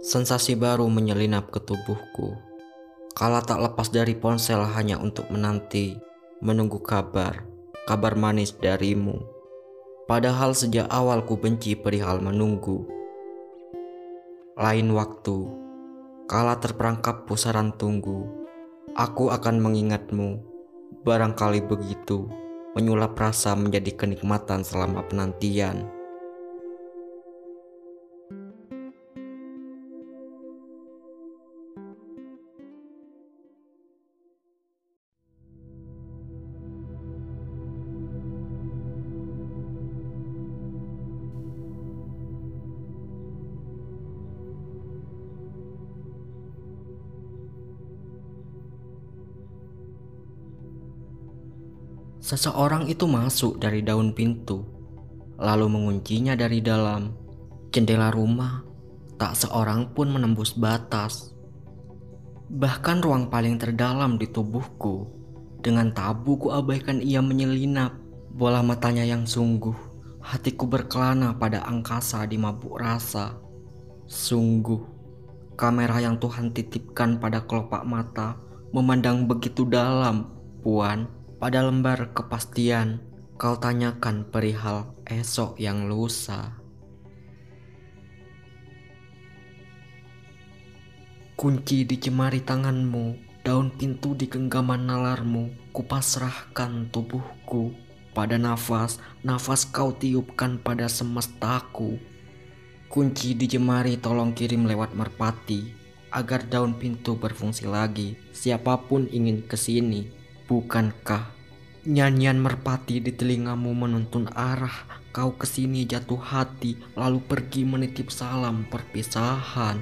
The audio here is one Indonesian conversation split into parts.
Sensasi baru menyelinap ke tubuhku. Kala tak lepas dari ponsel hanya untuk menanti, menunggu kabar, kabar manis darimu. Padahal sejak awal ku benci perihal menunggu. Lain waktu, kala terperangkap pusaran tunggu, aku akan mengingatmu. Barangkali begitu, menyulap rasa menjadi kenikmatan selama penantian. Seseorang itu masuk dari daun pintu, lalu menguncinya dari dalam. Jendela rumah, tak seorang pun menembus batas. Bahkan ruang paling terdalam di tubuhku, dengan tabu ku abaikan ia menyelinap. Bola matanya yang sungguh, hatiku berkelana pada angkasa di mabuk rasa. Sungguh, kamera yang Tuhan titipkan pada kelopak mata memandang begitu dalam, Puan. Pada lembar kepastian, kau tanyakan perihal esok yang lusa. Kunci di cemari tanganmu, daun pintu di genggaman nalarmu, kupasrahkan tubuhku pada nafas, nafas kau tiupkan pada semestaku. Kunci di jemari tolong kirim lewat merpati, agar daun pintu berfungsi lagi. Siapa pun ingin ke sini, Bukankah nyanyian merpati di telingamu menuntun arah kau ke sini jatuh hati lalu pergi menitip salam perpisahan?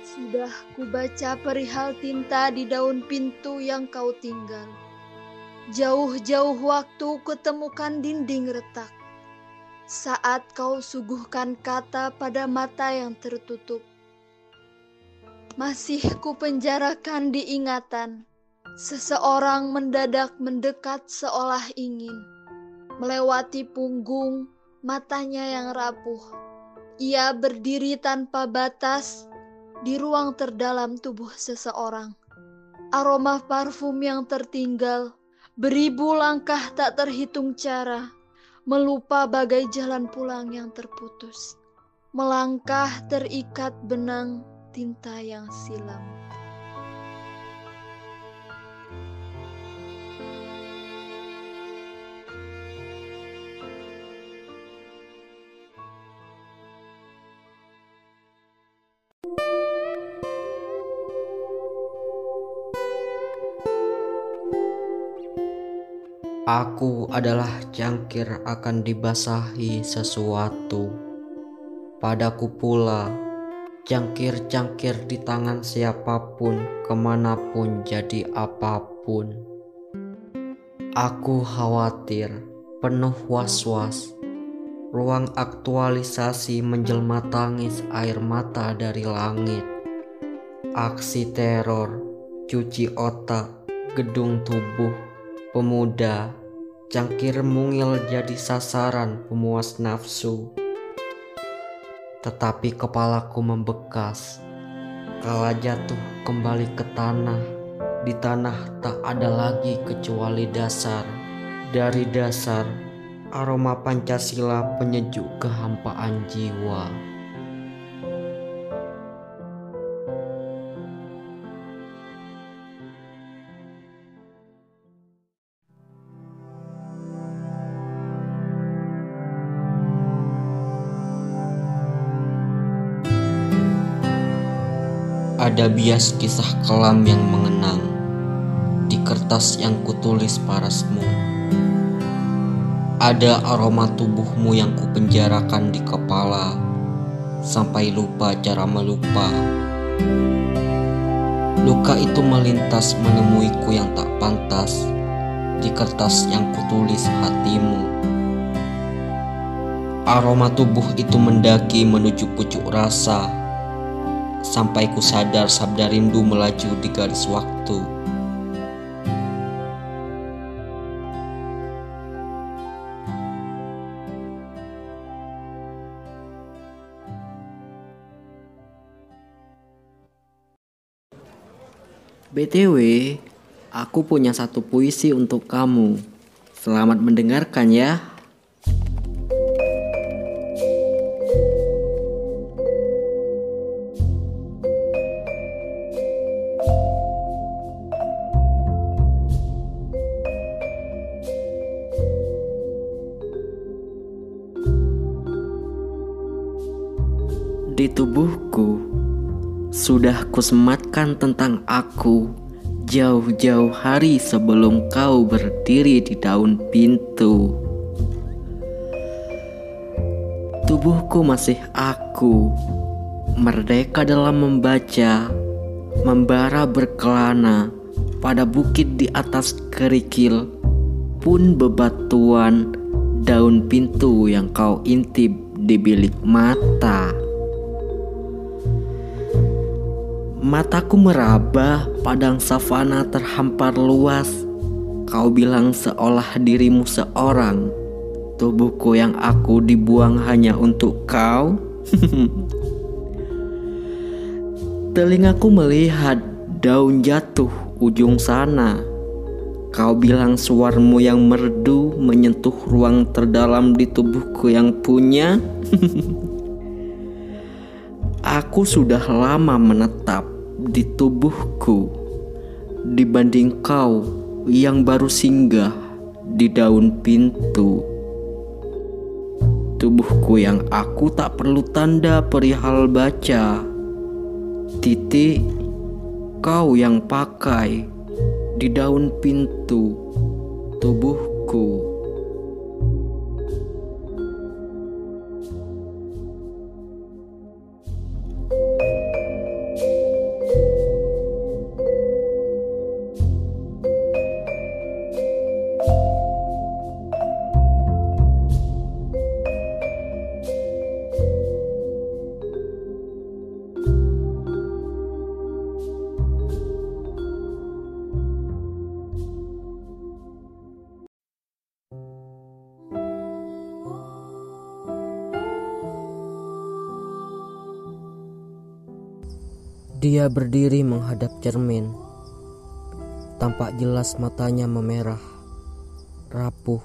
Sudah kubaca perihal tinta di daun pintu yang kau tinggal. Jauh-jauh waktu kutemukan dinding retak. Saat kau suguhkan kata pada mata yang tertutup. Masih ku penjarakan di ingatan. Seseorang mendadak mendekat seolah ingin. Melewati punggung, matanya yang rapuh. Ia berdiri tanpa batas di ruang terdalam tubuh seseorang. Aroma parfum yang tertinggal Beribu langkah tak terhitung cara, melupa bagai jalan pulang yang terputus. Melangkah terikat benang tinta yang silam. Aku adalah cangkir akan dibasahi sesuatu. Padaku pula, cangkir-cangkir di tangan siapa pun, ke mana pun jadi apa pun. Aku khawatir, penuh was-was. Ruang aktualisasi menjelma tangis air mata dari langit. Aksi teror, cuci otak, gedung tubuh pemuda, cangkir mungil jadi sasaran pemuas nafsu. Tetapi kepalaku membekas, kala jatuh kembali ke tanah, di tanah tak ada lagi kecuali dasar. Dari dasar, aroma Pancasila penyejuk kehampaan jiwa. Ada bias kisah kelam yang mengenang di kertas yang kutulis parasmu. Ada aroma tubuhmu yang kupenjarakan di kepala sampai lupa cara melupa. Luka itu melintas menemuiku yang tak pantas di kertas yang kutulis hatimu. Aroma tubuh itu mendaki menuju pucuk rasa, sampai ku sadar sabda rindu melaju di garis waktu. BTW, aku punya satu puisi untuk kamu. Selamat mendengarkan ya. Tubuhku sudah kusematkan tentang aku jauh-jauh hari sebelum kau berdiri di daun pintu. Tubuhku masih aku, merdeka dalam membaca, membara berkelana pada bukit di atas kerikil, pun bebatuan daun pintu yang kau intip di bilik mata. Mataku meraba padang savana terhampar luas. Kau bilang seolah dirimu seorang. Tubuhku yang aku dibuang hanya untuk kau. Telingaku melihat daun jatuh ujung sana. Kau bilang suaramu yang merdu menyentuh ruang terdalam di tubuhku yang punya. Aku sudah lama menetap di tubuhku dibanding kau yang baru singgah di daun pintu. Tubuhku yang aku tak perlu tanda perihal baca. Titik kau yang pakai di daun pintu tubuhku. Dia berdiri menghadap cermin. Tampak jelas matanya memerah, rapuh.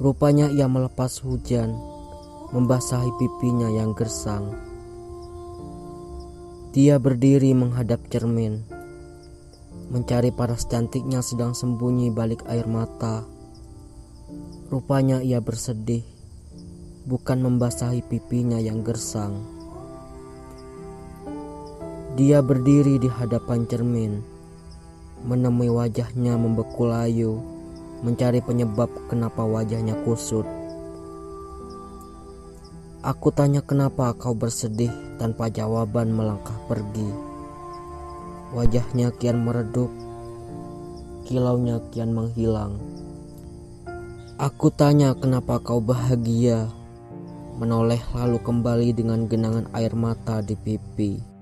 Rupanya ia melepas hujan, membasahi pipinya yang gersang. Dia berdiri menghadap cermin, mencari paras cantiknya sedang sembunyi balik air mata. Rupanya ia bersedih, bukan membasahi pipinya yang gersang. Dia berdiri di hadapan cermin, menemui wajahnya membeku layu, mencari penyebab kenapa wajahnya kusut. Aku tanya kenapa kau bersedih tanpa jawaban melangkah pergi. Wajahnya kian meredup, kilaunya kian menghilang. Aku tanya kenapa kau bahagia, menoleh lalu kembali dengan genangan air mata di pipi.